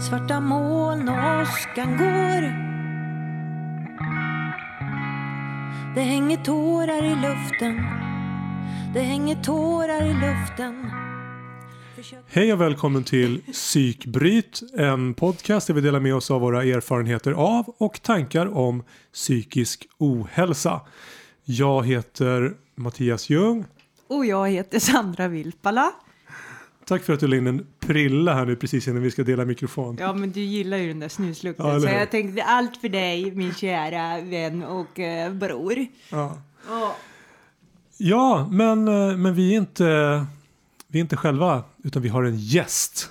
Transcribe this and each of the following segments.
Svarta moln och åskan går Det hänger tårar i luften Det hänger tårar i luften Hej och välkommen till Psykbryt, en podcast där vi delar med oss av våra erfarenheter av och tankar om psykisk ohälsa. Jag heter Mattias Ljung. Och jag heter Sandra Vilpala. Tack för att du la in en prilla här nu precis innan vi ska dela mikrofon. Ja, men du gillar ju den där snuslukten. Ja, så jag tänkte allt för dig, min kära vän och uh, bror. Ja, oh. ja men, eh, men vi är inte vi är inte själva, utan vi har en gäst.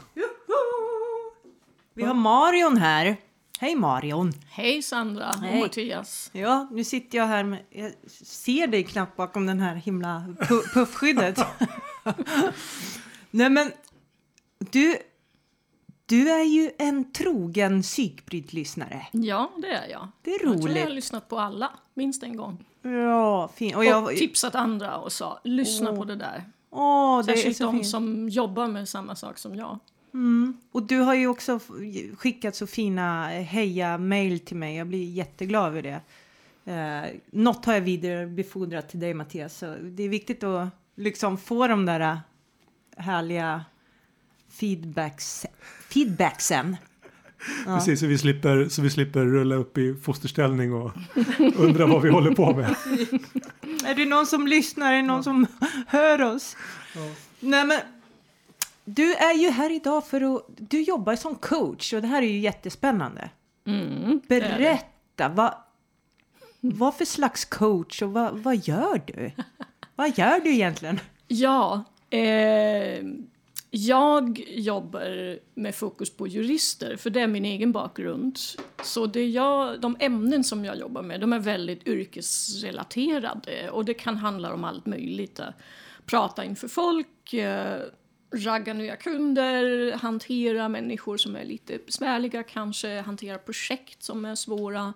Vi har Marion här. Hej Marion! Hej Sandra Hej. och Mattias. Ja, nu sitter jag här med... Jag ser dig knappt bakom den här himla puffskyddet. Nej men, du... Du är ju en trogen psykbrytlyssnare. Ja, det är jag. Det är roligt. Jag tror jag har lyssnat på alla, minst en gång. Ja, fint. Och, och jag... tipsat andra och sa, lyssna oh. på det där. Åh, det Särskilt är de fint. som jobbar med samma sak som jag. Mm. Och du har ju också skickat så fina heja-mail till mig. Jag blir jätteglad över det. Eh, något har jag vidarebefordrat till dig Mattias. Så det är viktigt att liksom få de där härliga feedbacks, feedbacksen. Ja. Precis, så vi, slipper, så vi slipper rulla upp i fosterställning och undra vad vi håller på med. Är det någon som lyssnar? Är det någon ja. som hör oss? Ja. Nej, men du är ju här idag för att du jobbar som coach och det här är ju jättespännande. Mm, Berätta, vad, vad för slags coach och vad, vad gör du? vad gör du egentligen? Ja, eh, jag jobbar med fokus på jurister, för det är min egen bakgrund. Så det jag, de ämnen som jag jobbar med de är väldigt yrkesrelaterade och det kan handla om allt möjligt. Prata inför folk, eh, ragga nya kunder, hantera människor som är lite besvärliga kanske, hantera projekt som är svåra.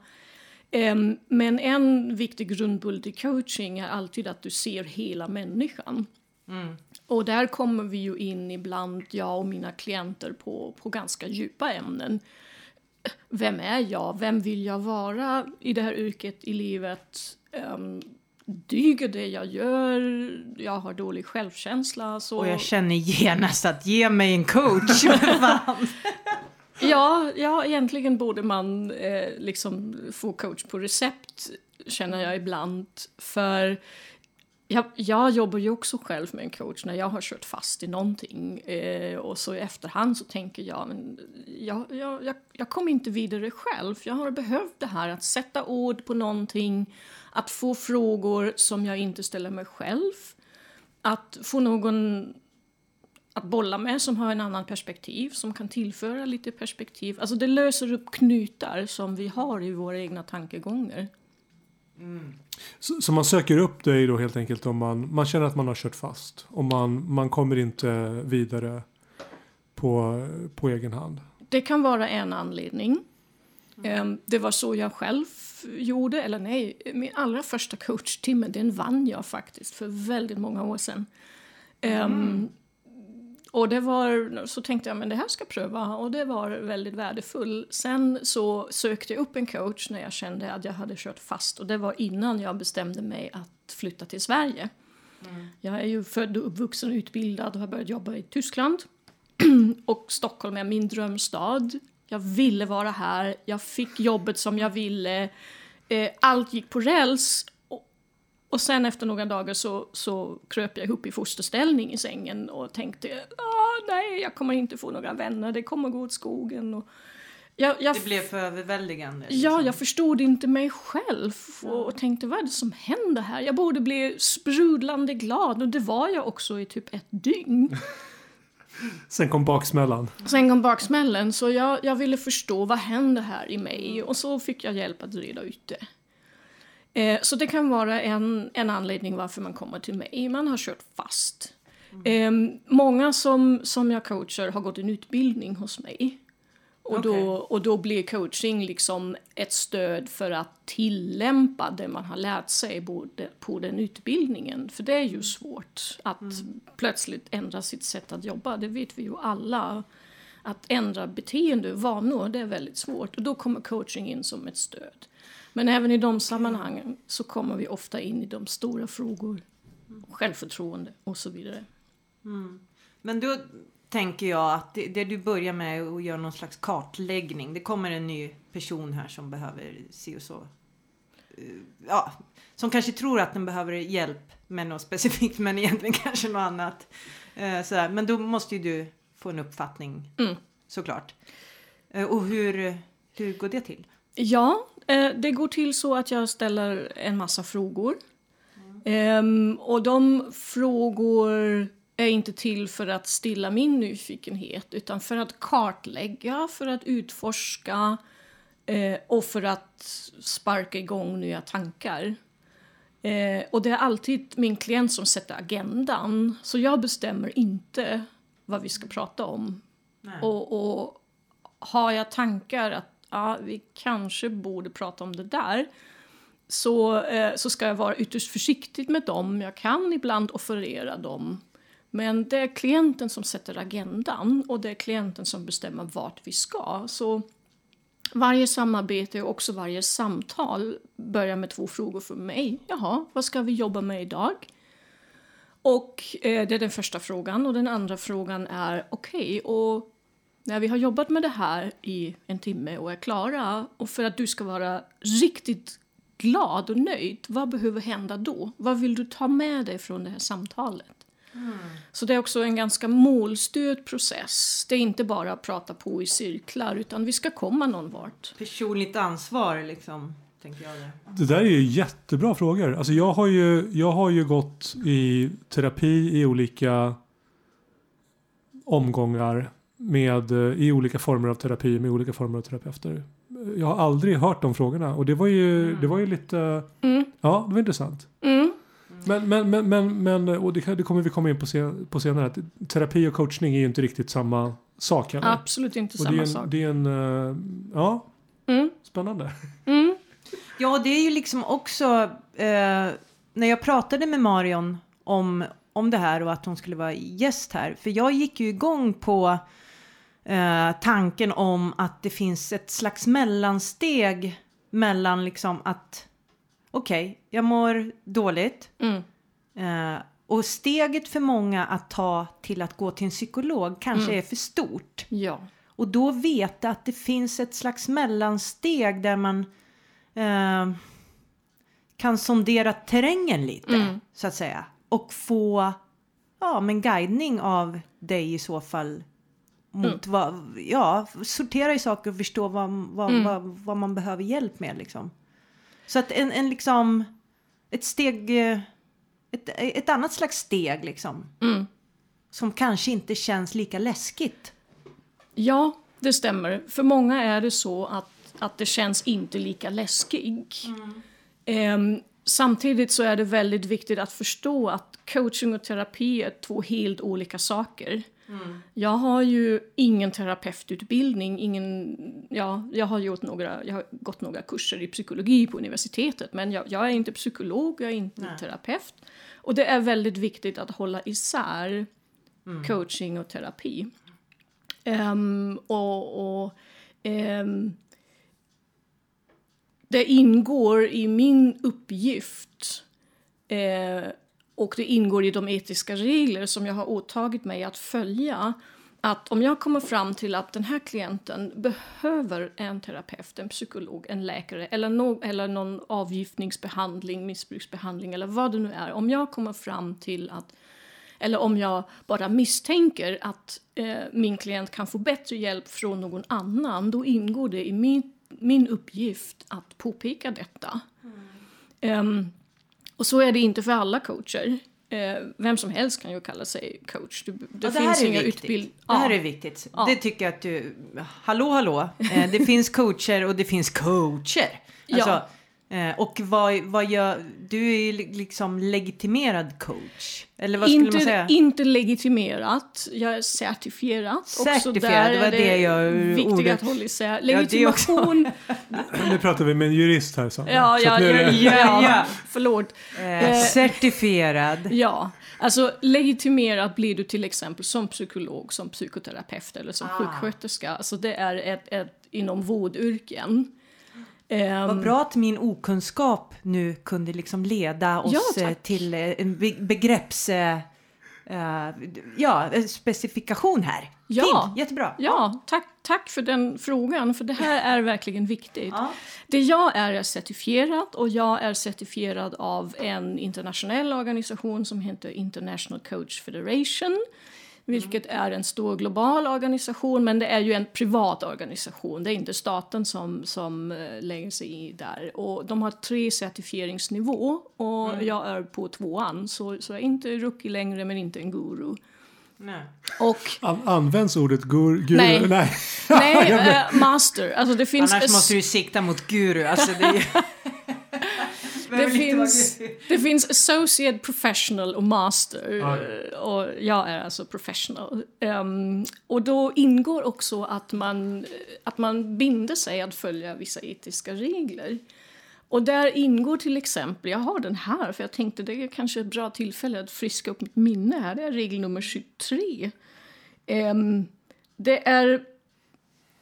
Men en viktig grundbult i coaching är alltid att du ser hela människan. Mm. Och där kommer vi ju in ibland, jag och mina klienter, på, på ganska djupa ämnen. Vem är jag? Vem vill jag vara i det här yrket i livet? Um, dyger det jag gör? Jag har dålig självkänsla. Så... Och jag känner genast att ge mig en coach. ja, ja, egentligen borde man eh, liksom få coach på recept, känner jag ibland. För jag, jag, jobbar ju också själv med en coach när jag har kört fast i någonting. Eh, och så i efterhand så tänker jag, men jag, jag, jag, jag kom inte vidare själv. Jag har behövt det här att sätta ord på någonting, att få frågor som jag inte ställer mig själv. Att få någon att bolla med som har en annan perspektiv, som kan tillföra lite perspektiv. Alltså det löser upp knutar som vi har i våra egna tankegångar. Mm. Så, så, man söker upp dig då helt enkelt om man, man känner att man har kört fast och man, man kommer inte vidare på, på egen hand? Det kan vara en anledning. Mm. Det var så jag själv gjorde, eller nej, min allra första coachtimme den vann jag faktiskt för väldigt många år sedan. Mm. Och det var, så tänkte jag men det här ska jag pröva och det var väldigt värdefullt. Sen så sökte jag upp en coach när jag kände att jag hade kört fast och det var innan jag bestämde mig att flytta till Sverige. Mm. Jag är ju född och uppvuxen och utbildad och har börjat jobba i Tyskland. och Stockholm är min drömstad. Jag ville vara här, jag fick jobbet som jag ville. Eh, allt gick på räls och sen efter några dagar så, så kröp jag ihop i fosterställning i sängen och tänkte ah, nej, jag kommer inte få några vänner, det kommer gå åt skogen. Och jag, jag, det blev för överväldigande? Liksom. Ja, jag förstod inte mig själv och, och, tänkte vad är det som händer här? Jag borde bli sprudlande glad och det var jag också i typ ett dygn. Sen kom baksmällan. Sen kom baksmällan, så jag, jag ville förstå vad händer här i mig och så fick jag hjälp att reda ut det. Eh, så det kan vara en, en anledning varför man kommer till mig. Man har kört fast. Mm. Eh, många som, som jag coachar har gått en utbildning hos mig. Och, okay. då, och då blir coaching liksom ett stöd för att tillämpa det man har lärt sig både på den utbildningen. För det är ju svårt att mm. plötsligt ändra sitt sätt att jobba, det vet vi ju alla. att ändra beteende och vanor, det är väldigt svårt. Och då kommer coaching in som ett stöd. Men även i de sammanhangen så kommer vi ofta in i de stora frågor. Självförtroende och så vidare. Men då tänker jag att det, det du börjar med är att göra någon slags kartläggning. Det kommer en ny person här som behöver se och så. Eh, Ja, som kanske tror att den behöver hjälp med något specifikt men egentligen kanske något annat. Eh, Sådär. Men då måste ju du få en uppfattning Mm. såklart. Eh, Och hur, hur går det till? Ja, det går till så att jag ställer en massa frågor. Ehm, och de frågor är inte till för att stilla min nyfikenhet utan för att kartlägga, för att utforska eh, och för att sparka igång nya tankar. Eh, och det är alltid min klient som sätter agendan, så jag bestämmer inte vad vi ska prata om. Och, och har jag tankar att ja, vi kanske borde prata om det där så, eh, så ska jag vara ytterst försiktig med dem. Jag kan ibland offerera dem. Men det är klienten som sätter agendan och det är klienten som bestämmer vart vi ska. Så varje samarbete och också varje samtal börjar med två frågor för mig. Jaha, vad ska vi jobba med idag? Och eh, det är den första frågan. Och den andra frågan är okej, och när vi har jobbat med det här i en timme och är klara och för att du ska vara riktigt glad och nöjd, vad behöver hända då? Vad vill du ta med dig från det här samtalet? Så det är också en ganska målstyrd process. Det är inte bara att prata på i cirklar utan vi ska komma någon vart. Personligt ansvar liksom, tänker jag. Där. Det där är ju jättebra frågor. Alltså jag, har ju, jag har ju gått i terapi i olika omgångar med, eh, i olika former av terapi med olika former av terapeuter. Jag har aldrig hört de frågorna och det var ju, det var ju lite, Mm. ja det var intressant. Mm. Men, men, men, men, men och det, det kommer vi komma in på, sen, på senare, att terapi och coachning är ju inte riktigt samma sak heller. Absolut inte och det är samma en, sak. det är en eh, ja, Mm. spännande. Mm. Ja, det är ju liksom också eh, när jag pratade med Marion om, om det här och att hon skulle vara gäst här. För jag gick ju igång på eh, tanken om att det finns ett slags mellansteg mellan liksom att okej, jag mår dåligt. Mm. Eh, och steget för många att ta till att gå till en psykolog kanske Mm. är för stort. Ja. Och då veta att det finns ett slags mellansteg där man eh, kan sondera terrängen lite, Mm. så att säga. Och få ja, men guidning av dig i så fall. Mot vad, ja, sortera i saker och förstå vad, vad, Mm. vad, vad man behöver hjälp med liksom. Så att en, en liksom, ett steg, eh, ett, ett annat slags steg liksom. Mm. Som kanske inte känns lika läskigt. Ja, det stämmer. För många är det så att, att det känns inte lika läskig. Ehm, samtidigt så är det väldigt viktigt att förstå att coaching och terapi är två helt olika saker. Jag har ju ingen terapeututbildning, ingen, ja, jag har gjort några, jag har gått några kurser i psykologi på universitetet men jag, jag är inte psykolog, jag är inte Nej. terapeut. Och det är väldigt viktigt att hålla isär coaching och terapi. Ehm, och och ehm, det ingår i min uppgift eh, och det ingår i de etiska regler som jag har åtagit mig att följa. Att om jag kommer fram till att den här klienten behöver en terapeut, en psykolog, en läkare eller, no, eller någon avgiftningsbehandling, missbruksbehandling eller vad det nu är. Om jag kommer fram till att eller om jag bara misstänker att eh, min klient kan få bättre hjälp från någon annan, då ingår det i min, min uppgift att påpeka detta. Ehm, och så är det inte för alla coacher. Eh, vem som helst kan ju kalla sig coach. Det, det, Ja, det finns inga viktigt. utbild- Det här Ja. är viktigt. Ja. Det tycker jag att du... Hallå, hallå. Eh, det finns coacher och det finns coacher. Alltså, Ja. Eh, och vad, vad gör, du är ju liksom legitimerad coach. Eller vad skulle inte, man säga? Inte legitimerat, jag är certifierad. Också Certifierad, det var är det jag- Viktigt ordet- att hålla isär. Legitimation, Nu pratar vi med en jurist här Sandra. ja, Så ja, ja, det- ja, Ja. förlåt. Eh, certifierad. Ja, alltså legitimerad blir du till exempel som psykolog, som psykoterapeut eller som Ah. sjuksköterska. Alltså det är ett, ett inom vårdyrken. Ehm, Vad bra att min okunskap nu kunde liksom leda oss Ja, eh, till eh, en be- begrepps... eh, eh, ja, specifikation här. Ja. Fint, jättebra. Ja, tack, tack för den frågan, för det här är verkligen viktigt. Ja. Det jag är är certifierad och jag är certifierad av en internationell organisation som heter International Coach Federation. Vilket är en stor global organisation, men det är ju en privat organisation. Det är inte staten som, som eh, lägger sig i där. Och de har tre certifieringsnivå och jag är på tvåan. Så, så jag är inte rookie längre, men inte en guru. Nej. Och An används ordet gur, guru? Nej. Nej. nej, eh, master. Alltså det finns... Annars måste du sikta mot guru. Alltså det, är- Det finns, det finns associate professional och master. Ja. eh, Och jag är alltså professional. Ehm, och då ingår också att man, att man binder sig att följa vissa etiska regler. Och där ingår till exempel, jag har den här för jag tänkte det är kanske ett bra tillfälle att friska upp mitt minne här. Det är regel nummer 23. Ehm, det är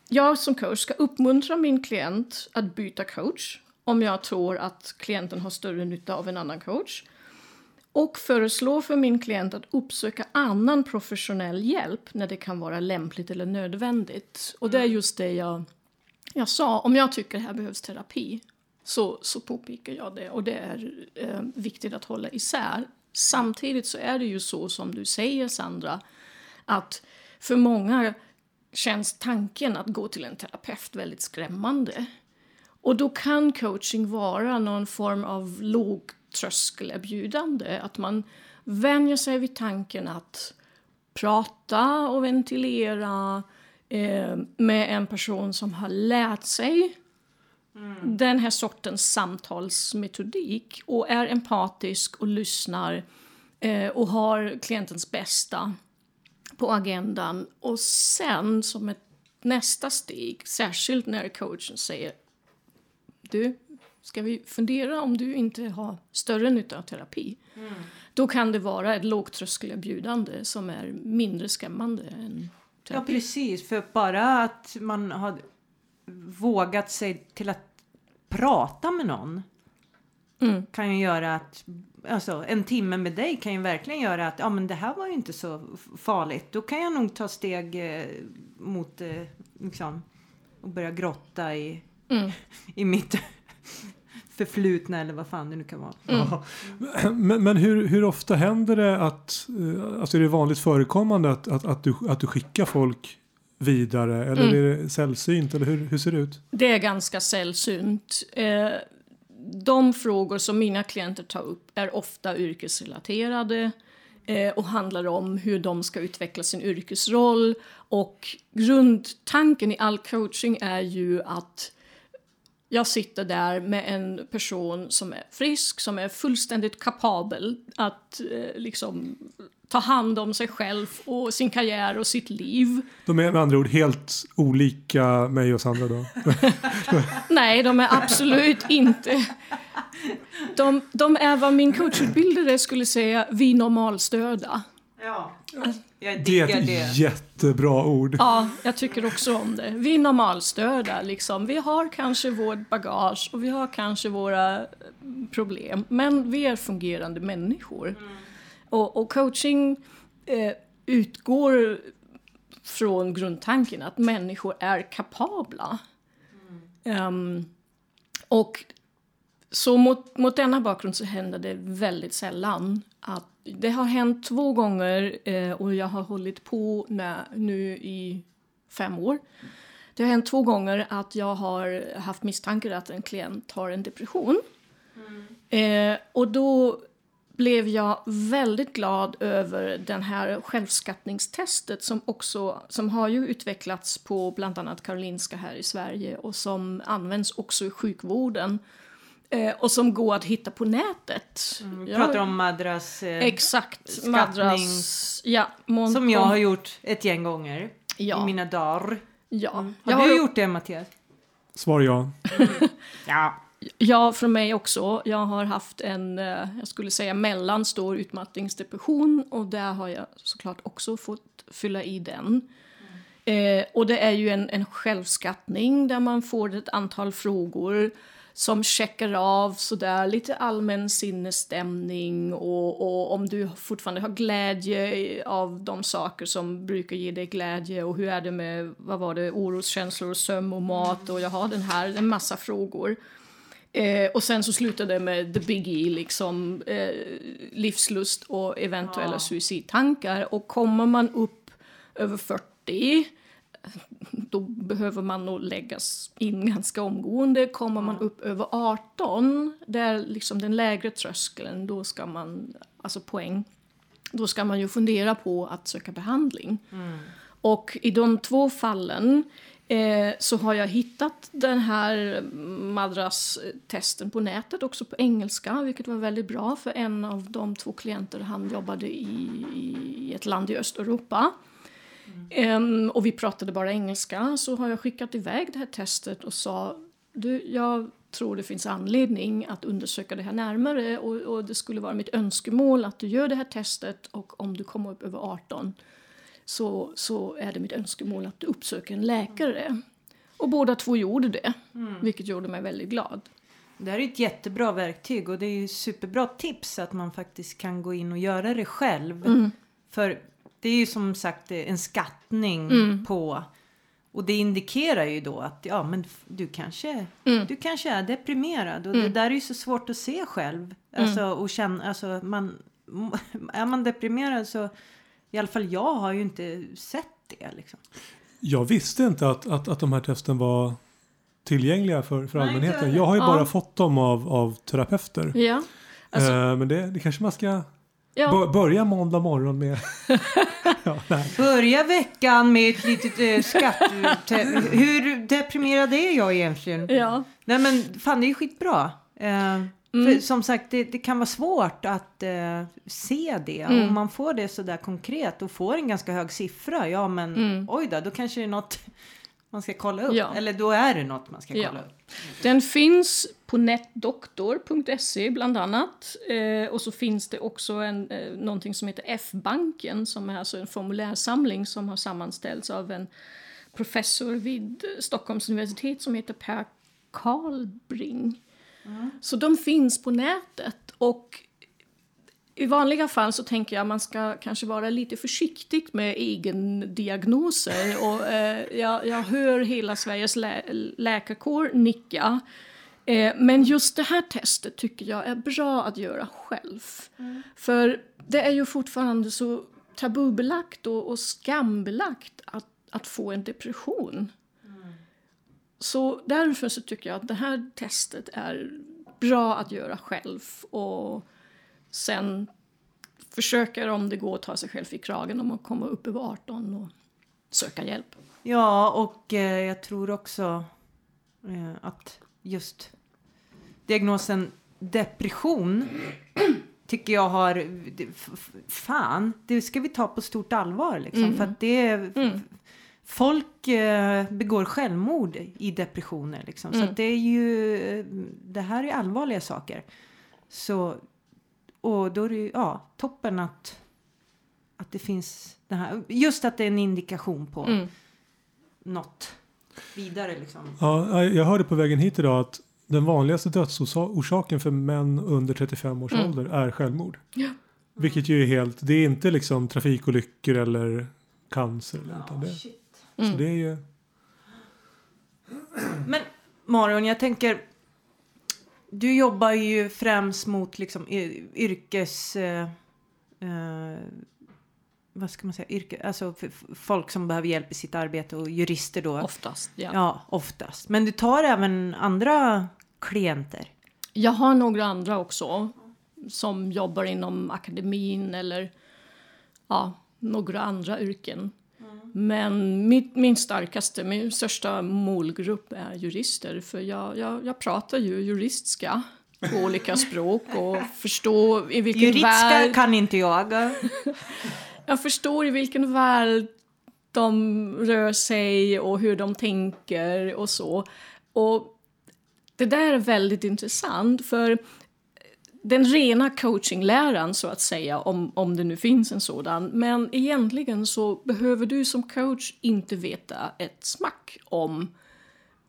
jag som coach ska uppmuntra min klient att byta coach om jag tror att klienten har större nytta av en annan coach. Och föreslå för min klient att uppsöka annan professionell hjälp när det kan vara lämpligt eller nödvändigt. Och det är just det jag, jag sa. Om jag tycker här behövs terapi så, så påpekar jag det. Och det är eh, viktigt att hålla isär. Samtidigt så är det ju så som du säger Sandra att för många känns tanken att gå till en terapeut väldigt skrämmande. Och då kan coaching vara någon form av lågtröskelerbjudande. Att man vänjer sig vid tanken att prata och ventilera eh, med en person som har lärt sig den här sortens samtalsmetodik och är empatisk och lyssnar eh, och har klientens bästa på agendan. Och sen som ett nästa steg, särskilt när coachen säger du, ska vi fundera om du inte har större nytta av terapi? Då kan det vara ett lågtröskelerbjudande som är mindre skrämmande än Ja, terapi. precis. För bara att man har vågat sig till att prata med någon Mm. kan ju göra att alltså, en timme med dig kan ju verkligen göra att ja, men det här var ju inte så farligt. Då kan jag nog ta steg eh, mot eh, liksom, och börja grotta i, Mm. i mitt förflutna eller vad fan det nu kan vara. Ja. Men, men hur, hur ofta händer det att, eh, alltså är det vanligt förekommande att, att, att, du, att du skickar folk vidare eller Mm. är det sällsynt eller hur, hur ser det ut? Det är ganska sällsynt. Eh, de frågor som mina klienter tar upp är ofta yrkesrelaterade eh, och handlar om hur de ska utveckla sin yrkesroll. Och grundtanken i all coaching är ju att jag sitter där med en person som är frisk, som är fullständigt kapabel att eh, liksom ta hand om sig själv och sin karriär och sitt liv. De är med andra ord helt olika mig och Sandra då. Nej, de är absolut inte. De, de är vad min coachutbildare skulle säga, vi normalstörda. Ja, jag Det är ett det. jättebra ord. Ja, jag tycker också om det. Vi är normalstörda, liksom. Vi har kanske vårt bagage och vi har kanske våra eh, problem, men vi är fungerande människor. Och, och coaching eh, utgår från grundtanken att människor är kapabla. Ehm, och så mot, mot denna bakgrund så händer det väldigt sällan att det har hänt två gånger eh, och jag har hållit på när, nu i fem år. Det har hänt två gånger att jag har haft misstankar att en klient har en depression. Eh, och då blev jag väldigt glad över den här självskattningstestet som också som har ju utvecklats på bland annat Karolinska här i Sverige och som används också i sjukvården Eh, och som går att hitta på nätet. Vi Jag- pratar om Madras, eh, Exakt. skattning. Madras. Ja, Montcom- som jag har gjort ett gäng gånger Ja. i mina dagar. Ja. Har Jag du har gjort det Mattias? Svar ja. Ja. Ja, för mig också. Jag har haft en, eh, jag skulle säga mellanstor utmattningsdepression och där har jag såklart också fått fylla i den. Eh, och det är ju en, en självskattning där man får ett antal frågor som checkar av sådär lite allmän sinnesstämning och, och om du fortfarande har glädje av de saker som brukar ge dig glädje och hur är det med, vad var det, oroskänslor, sömn och mat och jag har den här, en massa frågor. Eh, och sen så slutade det med the biggie, liksom eh, livslust och eventuella Ja. suicidtankar. Och kommer man upp över 40 då behöver man nog läggas in ganska omgående. Kommer man upp över 18, där liksom den lägre tröskeln, då ska man, alltså poäng, då ska man ju fundera på att söka behandling. Och i de två fallen eh, så har jag hittat den här madrasstesten på nätet också på engelska, vilket var väldigt bra för en av de två klienter han jobbade i, i ett land i Östeuropa. Em, och vi pratade bara engelska, så har jag skickat iväg det här testet och sa du, jag tror det finns anledning att undersöka det här närmare och, och det skulle vara mitt önskemål att du gör det här testet och om du kommer upp över 18 så, så är det mitt önskemål att du uppsöker en läkare. Och båda två gjorde det, vilket gjorde mig väldigt glad. Det här är ett jättebra verktyg och det är ju superbra tips att man faktiskt kan gå in och göra det själv. Mm. För det är ju som sagt en skattning Mm. på och det indikerar ju då att ja men du kanske, Mm. du kanske är deprimerad och det där är ju så svårt att se själv. Alltså Mm. och känna, alltså man, är man deprimerad så i alla fall jag har ju inte sett det liksom. Jag visste inte att, att, att de här testen var tillgängliga för, för Nej, allmänheten. Jag har ju Ja. bara fått dem av, av terapeuter. Ja, alltså, Eh, men det, det kanske man ska ja. bör- börja måndag morgon med. ja. Börja veckan med ett litet eh, skatt... Hur deprimerad är jag egentligen? ja. Nej men fan det är skitbra. Eh, Mm. för, som sagt det, det kan vara svårt att eh, se det. Mm. Om man får det sådär konkret och får en ganska hög siffra. Ja men Mm. oj då, då kanske det är något man ska kolla upp. Ja. Eller då är det något man ska Ja. kolla upp. Den finns på netdoktor.se bland annat. Eh, och så finns det också en, eh, någonting som heter F-banken som är alltså en formulärsamling som har sammanställts av en professor vid Stockholms universitet som heter Per Karlbring. Så de finns på nätet och i vanliga fall så tänker jag man ska kanske vara lite försiktig med egendiagnoser. Och, eh, jag, jag hör hela Sveriges lä läkarkår nicka. Eh, men just det här testet tycker jag är bra att göra själv. För det är ju fortfarande så tabubelagt och, och skambelagt att, att få en depression. Så därför så tycker jag att det här testet är bra att göra själv. Och sen försöker om det går ta sig själv i kragen om man kommer upp över 18 och söka hjälp. Ja och eh, jag tror också eh, att just diagnosen depression tycker jag har fan det ska vi ta på stort allvar liksom Mm. för att det är folk eh, begår självmord i depressioner liksom så Mm. att det är ju det här är allvarliga saker så och då är det ju ja toppen att att det finns det här just att det är en indikation på Mm. något vidare liksom. Ja, jag hörde på vägen hit idag att den vanligaste dödsorsaken för män under 35 års Mm. ålder är självmord. Ja. Vilket ju är helt, det är inte liksom trafikolyckor eller cancer. Eller, utan det, shit. Så Mm. det är ju, Men Marion, jag tänker. Du jobbar ju främst mot liksom yrkes... Eh, eh, vad ska man säga? Yrke, alltså folk som behöver hjälp i sitt arbete och jurister då. Oftast, ja. Ja, oftast. Men du tar även andra klienter. Jag har några andra också som jobbar inom akademin eller ja, några andra yrken. Men mitt, min starkaste, min största målgrupp är jurister för jag, jag, jag pratar ju juristska på olika språk och förstå i vilken Juridiska värld... kan inte jag. Jag förstår i vilken värld de rör sig och hur de tänker och så. Och det där är väldigt intressant för den rena coachingläran så att säga, om, om det nu finns en sådan. Men egentligen så behöver du som coach inte veta ett smack om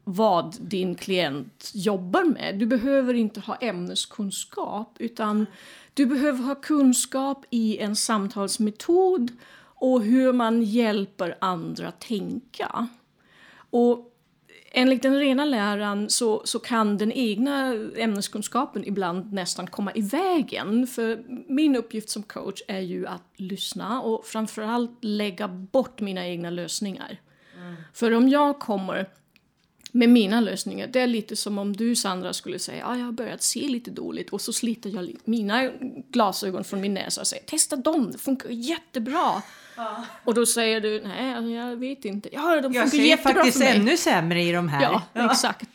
vad din klient jobbar med. Du behöver inte ha ämneskunskap utan du behöver ha kunskap i en samtalsmetod och hur man hjälper andra tänka. Och enligt den rena läran så, så kan den egna ämneskunskapen ibland nästan komma i vägen. För min uppgift som coach är ju att lyssna och framförallt lägga bort mina egna lösningar. För om jag kommer med mina lösningar, det är lite som om du Sandra skulle säga ah, jag har börjat se lite dåligt och så sliter jag mina glasögon från min näsa och säger testa dem, det funkar jättebra. Ja. Och då säger du nej, alltså, jag vet inte. Ja, de Jag ser faktiskt ännu sämre i de här. Ja, exakt.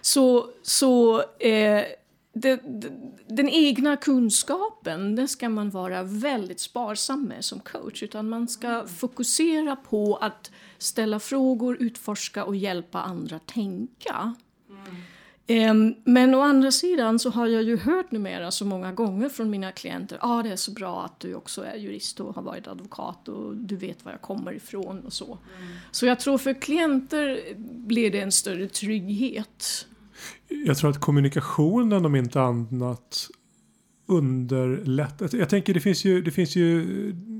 Så, så eh, det, det, den egna kunskapen, den ska man vara väldigt sparsam med som coach. Utan man ska fokusera på att ställa frågor, utforska och hjälpa andra tänka. Ehm, men å andra sidan så har jag ju hört numera så många gånger från mina klienter ah, det är så bra att du också är jurist och har varit advokat och du vet var jag kommer ifrån och så. Så jag tror för klienter blir det en större trygghet. Jag tror att kommunikationen om inte annat underlättar. Jag tänker det finns ju, det finns ju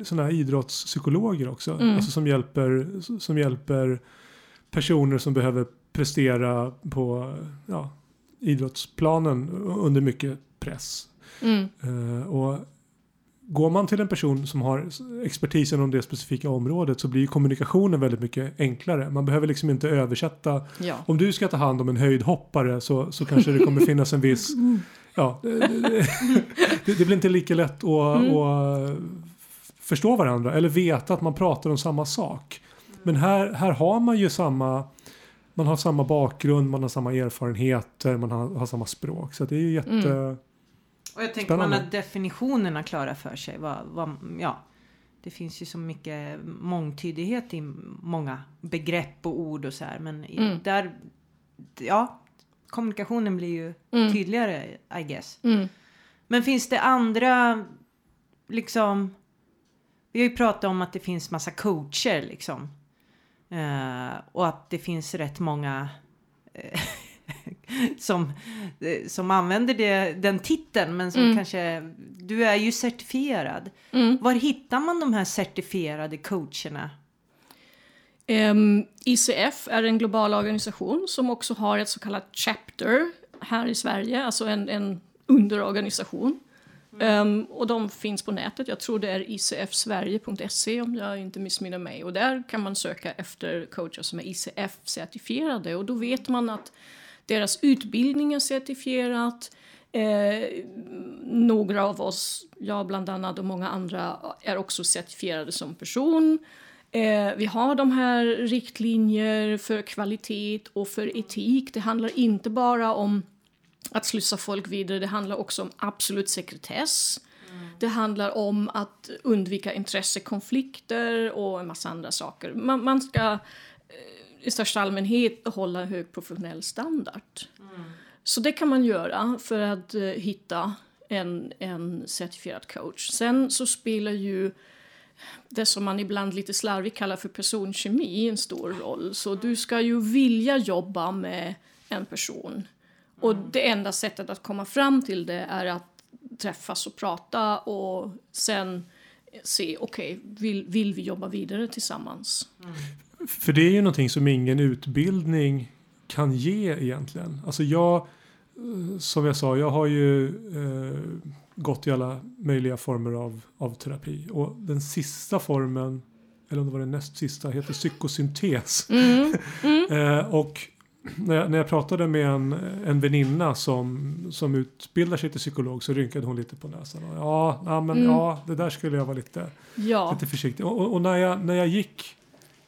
sådana här idrottspsykologer också. Mm. Alltså som hjälper, som hjälper personer som behöver prestera på ja, idrottsplanen under mycket press. Mm. Eh, och går man till en person som har expertisen om det specifika området så blir kommunikationen väldigt mycket enklare. Man behöver liksom inte översätta. Ja. Om du ska ta hand om en höjdhoppare så, så kanske det kommer finnas en viss Ja, det, det, det, det blir inte lika lätt att, Mm. att förstå varandra eller veta att man pratar om samma sak. Men här, här har man ju samma man har samma bakgrund, man har samma erfarenheter, man har, har samma språk. Så det är ju jätte... Mm. Och jag tänker man Spännande. har definitionerna klara för sig. Vad, vad, ja, det finns ju så mycket mångtydighet i många begrepp och ord och så här. Men Mm. där, ja, kommunikationen blir ju Mm. tydligare I guess. Mm. Men finns det andra, liksom, vi har ju pratat om att det finns massa coacher liksom. Eh, och att det finns rätt många eh, som, eh, som använder det, den titeln men som Mm. kanske, du är ju certifierad. Mm. Var hittar man de här certifierade coacherna? Ehm, ICF är en global organisation som också har ett så kallat chapter här i Sverige, alltså en, en underorganisation. Ehm, och de finns på nätet, jag tror det är icfsverige.se om jag inte missminner mig. Och där kan man söka efter coacher som är ICF-certifierade och då vet man att deras utbildning är certifierat. Eh, några av oss, jag bland annat och många andra, är också certifierade som person. Eh, vi har de här riktlinjer för kvalitet och för etik. Det handlar inte bara om att slussa folk vidare, det handlar också om absolut sekretess. Det handlar om att undvika intressekonflikter och en massa andra saker. Man, man ska eh, i största allmänhet hålla hög professionell standard. Så det kan man göra för att eh, hitta en, en certifierad coach. Sen så spelar ju det som man ibland lite slarvigt kallar för personkemi en stor roll. Så du ska ju vilja jobba med en person. Och det enda sättet att komma fram till det är att träffas och prata och sen se, okej, vill, vill vi jobba vidare tillsammans? För det är ju någonting som ingen utbildning kan ge egentligen. Alltså jag, eh, som jag sa, jag har ju eh, gått i alla möjliga former av, av terapi. Och den sista formen, eller om det var den näst sista, heter psykosyntes. Mm, Eh, och när jag, när jag pratade med en, en väninna som, som utbildar sig till psykolog så rynkade hon lite på näsan. Och, ja, ja, men Mm. ja, det där skulle jag vara lite, Ja. lite försiktig. Och, och, och när, jag, när jag gick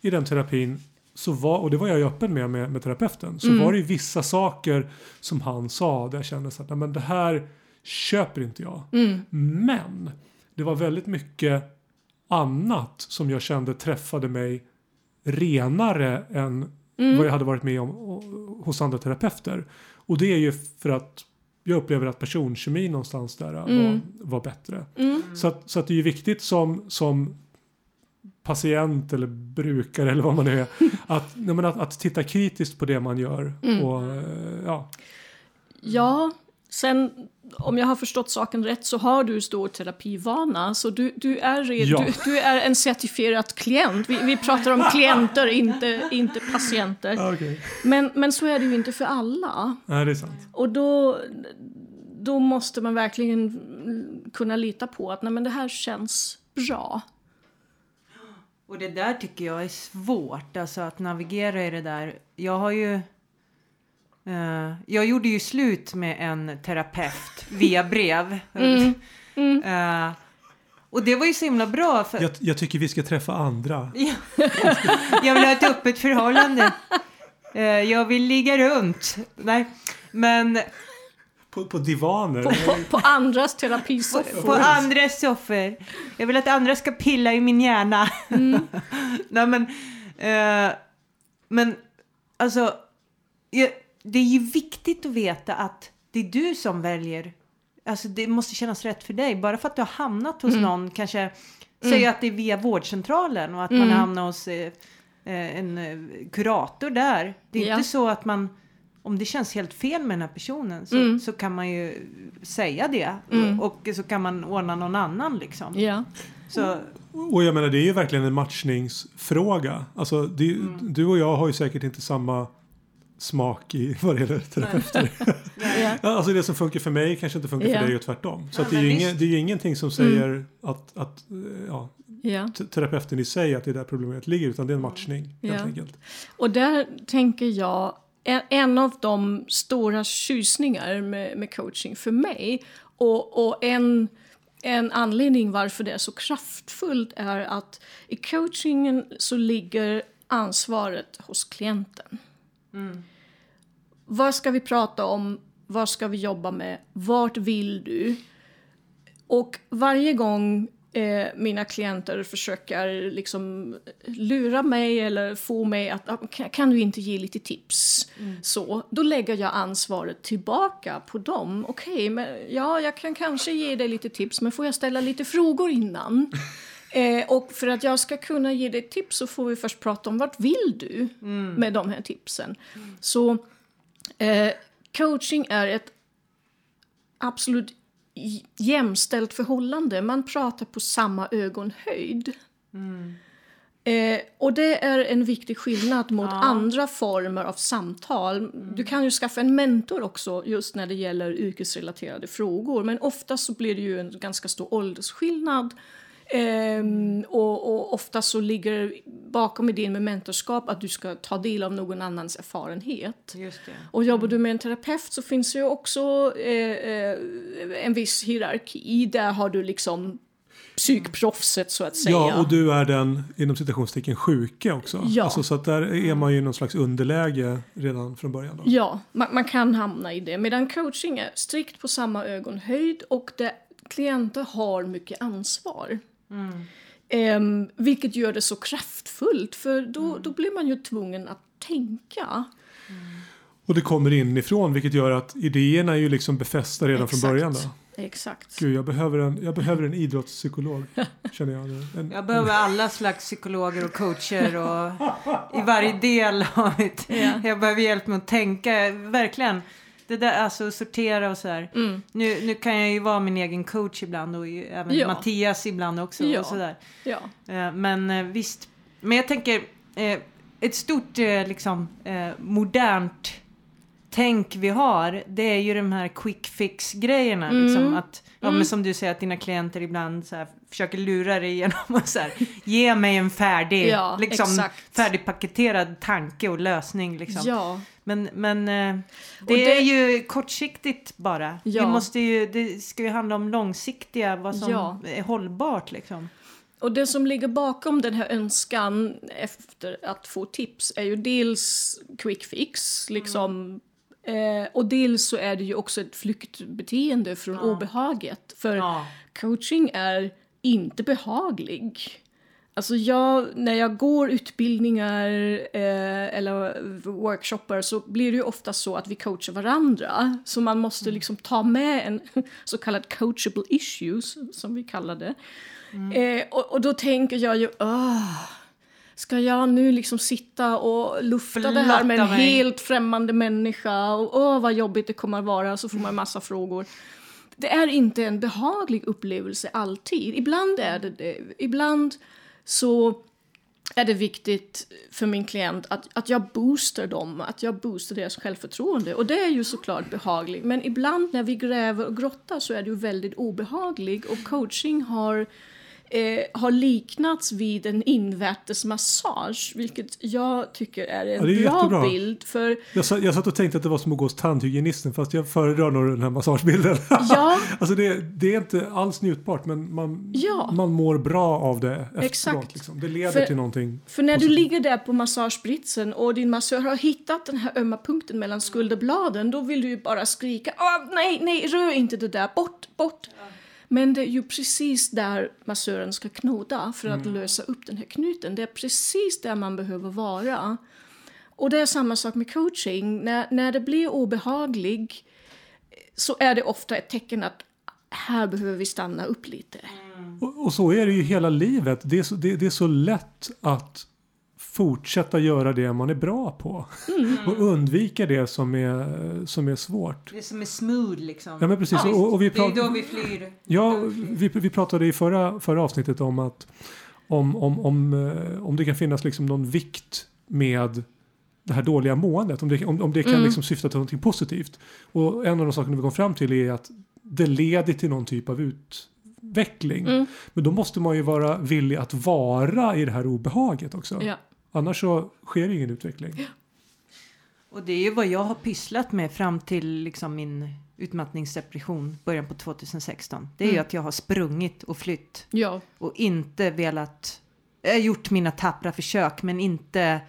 i den terapin så var, och det var jag ju öppen med med, med terapeuten, så Mm. var det ju vissa saker som han sa där jag kände så att "Nej, men det här köper inte jag. Mm. Men det var väldigt mycket annat som jag kände träffade mig renare än Mm. vad jag hade varit med om hos andra terapeuter. Och det är ju för att jag upplever att personkemin någonstans där var, Mm. var bättre. Mm. Så, att, så att det är ju viktigt som, som patient eller brukare eller vad man är att, nej, att, att titta kritiskt på det man gör. Mm. Och, eh, ja, Ja, sen om jag har förstått saken rätt så har du stor terapivana. Så du, du, är, red, Ja. du, du är en certifierad klient. Vi, vi pratar om klienter, inte, inte patienter. okay. Men, men så är det ju inte för alla. Nej, det är sant. Och då, då måste man verkligen kunna lita på att nej, men det här känns bra. Och det där tycker jag är svårt, alltså att navigera i det där. Jag har ju... eh, jag gjorde ju slut med en terapeut via brev. Mm. Eh, och det var ju så himla bra för Jag, jag tycker vi ska träffa andra. Ja. jag vill ha ett öppet förhållande. Eh, jag vill ligga runt. Nej, men På, på divaner. På, på, på andras terapisoffor. på andra soffor. Jag vill att andra ska pilla i min hjärna. Nej, men, eh, men alltså, jag, det är ju viktigt att veta att det är du som väljer. Alltså det måste kännas rätt för dig. Bara för att du har hamnat hos någon, kanske säg att det är via vårdcentralen och att man har hamnat hos eh, eh, en eh, kurator där. Det är Ja. inte så att man om det känns helt fel med den här personen så, så kan man ju säga det. Och, och så kan man ordna någon annan liksom. Ja. Så, Och jag menar det är ju verkligen en matchningsfråga. Alltså det, Mm. du och jag har ju säkert inte samma smak i vad det gäller terapeuter. Ja. Ja, alltså det som funkar för mig kanske inte funkar Ja. för dig och tvärtom. Så Ja, att det, är ingen, det är ju ingenting som säger att, att eh, ja, Ja. te- terapeuten i sig att det är där problemet ligger utan det är en matchning helt enkelt. Och där tänker jag, en, av de stora tjusningar med, med coaching för mig och, och en, en anledning varför det är så kraftfullt är att i coachingen så ligger ansvaret hos klienten. Vad ska vi prata om? Vad ska vi jobba med? Vart vill du? Och varje gång eh, mina klienter försöker liksom lura mig eller få mig att "Ah, kan, du inte ge lite tips? Så, då lägger jag ansvaret tillbaka på dem. Okej, men ja, jag kan kanske ge dig lite tips, men får jag ställa lite frågor innan? Eh, och för att jag ska kunna ge dig tips så får vi först prata om vart vill du med de här tipsen. Så eh, coaching är ett absolut jämställt förhållande. Man pratar på samma ögonhöjd. Eh, och det är en viktig skillnad mot andra former av samtal. Du kan ju skaffa en mentor också just när det gäller yrkesrelaterade frågor. Men ofta så blir det ju en ganska stor åldersskillnad. Ehm, och, och ofta så ligger bakom idén med mentorskap att du ska ta del av någon annans erfarenhet. just det. Och jobbar du med en terapeut så finns det ju också eh, eh, en viss hierarki. Där har du liksom psykproffset så att säga. Ja, och du är den inom citationstecken sjuke också. Ja. Alltså, så att där är man ju i någon slags underläge redan från början. Då. Ja, man, man kan hamna i det. Medan coaching är strikt på samma ögonhöjd och där klienter har mycket ansvar. Ehm, vilket gör det så kraftfullt, för då, då blir man ju tvungen att tänka. Och det kommer inifrån vilket gör att idéerna är ju liksom befästa redan från Exakt. början. Då. Exakt. Gud, jag behöver en, jag behöver en idrottspsykolog. känner jag nu. En, Jag behöver alla slags psykologer och coacher och i varje del av mitt... Ja. Jag behöver hjälp med att tänka, verkligen. Det där, alltså sortera och så här. Mm. Nu, nu kan jag ju vara min egen coach ibland och ju även Ja. Mattias ibland också. Ja. Och så där. Ja. Eh, Men eh, visst, men jag tänker eh, ett stort liksom modernt tänk vi har, det är ju de här quick fix grejerna. Mm. Liksom, att, ja, men som du säger att dina klienter ibland så här, försöker lura dig genom att så här, ge mig en färdig, Ja, liksom, exakt. färdigpaketerad tanke och lösning. Liksom. ja. Men, men eh, det, det- är ju kortsiktigt bara. Ja. Vi måste ju, det ska ju handla om långsiktiga, vad som Ja. är hållbart liksom. och det som ligger bakom den här önskan efter att få tips är ju dels quick fix, liksom. Eh, och dels så är det ju också ett flyktbeteende från obehaget. För Ja. coaching är inte behaglig. Alltså jag, när jag går utbildningar eh, eller workshoppar så blir det ju ofta så att vi coachar varandra. Så man måste liksom ta med en så kallad coachable issues, som vi kallar det. Eh, och, och då tänker jag ju, "Åh, ska jag nu liksom sitta och lufta det här med en mig. helt främmande människa och åh vad jobbigt det kommer att vara, så får man en massa frågor. Det är inte en behaglig upplevelse alltid. Ibland är det det. Ibland så är det viktigt för min klient att, att jag boostar dem, att jag boostar deras självförtroende. Och det är ju såklart behagligt. Men ibland när vi gräver och grottar så är det ju väldigt obehagligt. Och coaching har, eh, har liknats vid en invärtes massage, vilket jag tycker är en Ja, det är bra jättebra. bild. För Jag, sa- jag satt och tänkte att det var som att gå hos tandhygienisten fast jag föredrar nog den här massagebilden. Ja. alltså det, det är inte alls njutbart men man, Ja. man mår bra av det efteråt. Exakt. Liksom. Det leder För- till någonting. För när du ligger där på massagebritsen och din massör har hittat den här ömma punkten mellan skulderbladen, då vill du ju bara skrika nej, nej, rör inte det där, bort, bort. Men det är ju precis där massören ska knoda för att lösa upp den här knuten. Det är precis där man behöver vara. Och det är samma sak med coaching. När, när det blir obehaglig så är det ofta ett tecken att här behöver vi stanna upp lite. Och, och så är det ju hela livet. Det är, så, det, det är så lätt att fortsätta göra det man är bra på. Mm. och undvika det som är, som är svårt. Det som är smooth liksom. Ja men precis. Ja, och, och vi det är då vi flyr. Ja, vi, vi pratade i förra, förra avsnittet om att om, om, om, eh, om det kan finnas liksom någon vikt med det här dåliga måendet. Om det, om, om det kan Mm. liksom syfta till någonting positivt. Och en av de sakerna vi kom fram till är att det leder till någon typ av utveckling. Mm. Men då måste man ju vara villig att vara i det här obehaget också. Ja. Annars så sker ingen utveckling. Och det är ju vad jag har pysslat med fram till liksom min utmattningsdepression början på 2016. Det är ju Mm. att jag har sprungit och flytt Ja. och inte velat. Jag har gjort mina tappra försök men inte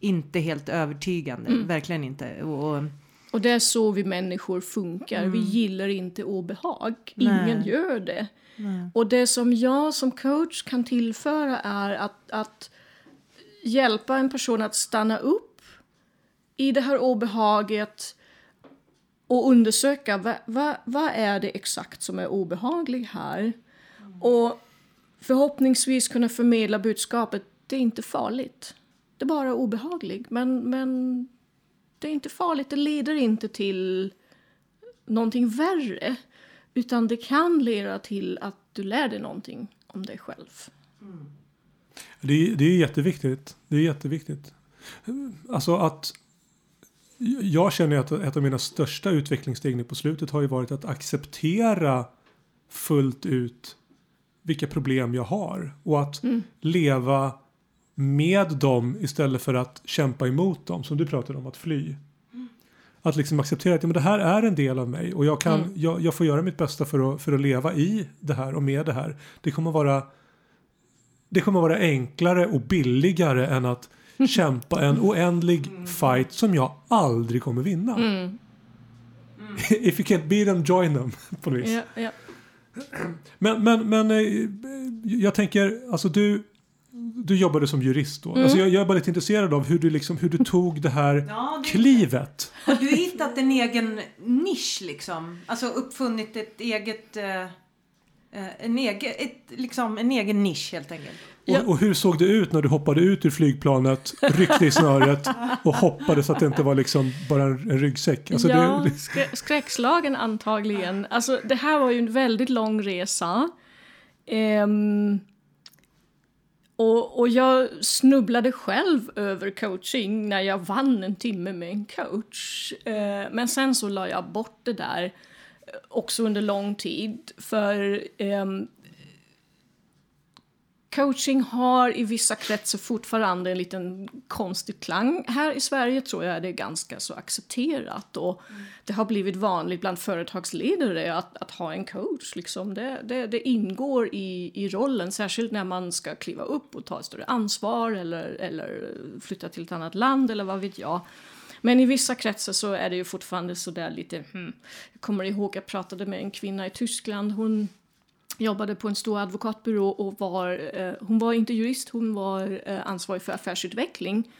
inte helt övertygande. Mm. Verkligen inte. Och, och, Och det är så vi människor funkar. Vi gillar inte obehag. Nej. Ingen gör det. nej. Och det som jag som coach kan tillföra är att, att hjälpa en person att stanna upp i det här obehaget och undersöka vad, vad, vad är det exakt som är obehagligt här. Och förhoppningsvis kunna förmedla budskapet det är inte farligt. Det är bara obehagligt. Men, men det är inte farligt. Det leder inte till någonting värre. Utan det kan leda till att du lär dig någonting om dig själv. Mm. Det är, det är jätteviktigt. Det är jätteviktigt. Alltså att jag känner att ett av mina största utvecklingssteg nu på slutet har ju varit att acceptera fullt ut vilka problem jag har och att leva med dem istället för att kämpa emot dem som du pratade om att fly. Att liksom acceptera att ja, men det här är en del av mig och jag, kan, jag, jag får göra mitt bästa för att, för att leva i det här och med det här. Det kommer vara det kommer vara enklare och billigare än att kämpa en oändlig fight som jag aldrig kommer vinna. Mm. If you can't beat them, join them. På något vis. Ja, ja. Men, men, men eh, jag tänker, alltså du, du jobbade som jurist då. Mm. Alltså jag, jag är bara lite intresserad av hur du, liksom, hur du tog det här Ja, det- klivet. Har du hittat en egen nisch liksom? Alltså uppfunnit ett eget... eh, en, egen, ett, liksom, en egen nisch helt enkelt. Ja. Och, och hur såg det ut när du hoppade ut ur flygplanet, ryckte i snöret och hoppades att det inte var liksom bara en, en ryggsäck? Alltså ja, det, skrä- skräckslagen antagligen. Alltså, det här var ju en väldigt lång resa. Ehm, och, och jag snubblade själv över coaching när jag vann en timme med en coach. Eh, men sen så la jag bort det där eh, också under lång tid. För ehm, coaching har i vissa kretsar fortfarande en liten konstig klang. Här i Sverige tror jag det är ganska så accepterat och mm. det har blivit vanligt bland företagsledare att, att ha en coach. Liksom. Det, det, det, ingår i, i rollen, särskilt när man ska kliva upp och ta ett större ansvar eller, eller flytta till ett annat land eller vad vet jag. Men i vissa kretsar så är det ju fortfarande sådär lite, hmm. Jag kommer ihåg jag pratade med en kvinna i Tyskland, hon jobbade på en stor advokatbyrå och var, eh, hon var inte jurist, hon var eh, ansvarig för affärsutveckling.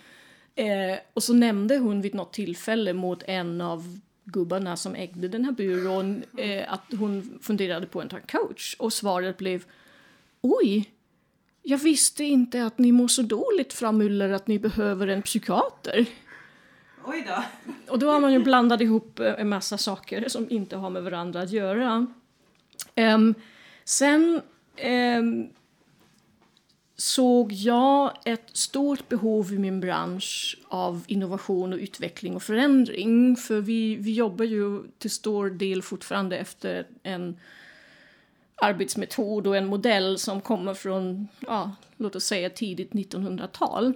Eh, och så nämnde hon vid något tillfälle mot en av gubbarna som ägde den här byrån eh, att hon funderade på en coach och svaret blev Oj, jag visste inte att ni mår så dåligt framuller att ni behöver en psykiater. Oj då. Och då har man ju blandat ihop eh, en massa saker som inte har med varandra att göra. Um, sen um, såg jag ett stort behov i min bransch av innovation och utveckling och förändring. För vi, vi jobbar ju till stor del fortfarande efter en arbetsmetod och en modell som kommer från, ja, låt oss säga tidigt 1900-tal.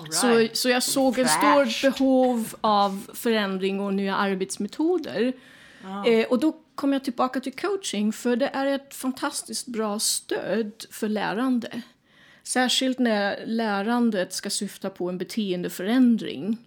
Right. Så, så jag såg ett stort behov av förändring och nya arbetsmetoder. Oh. Eh, och då kom jag tillbaka till coaching för det är ett fantastiskt bra stöd för lärande. Särskilt när lärandet ska syfta på en beteendeförändring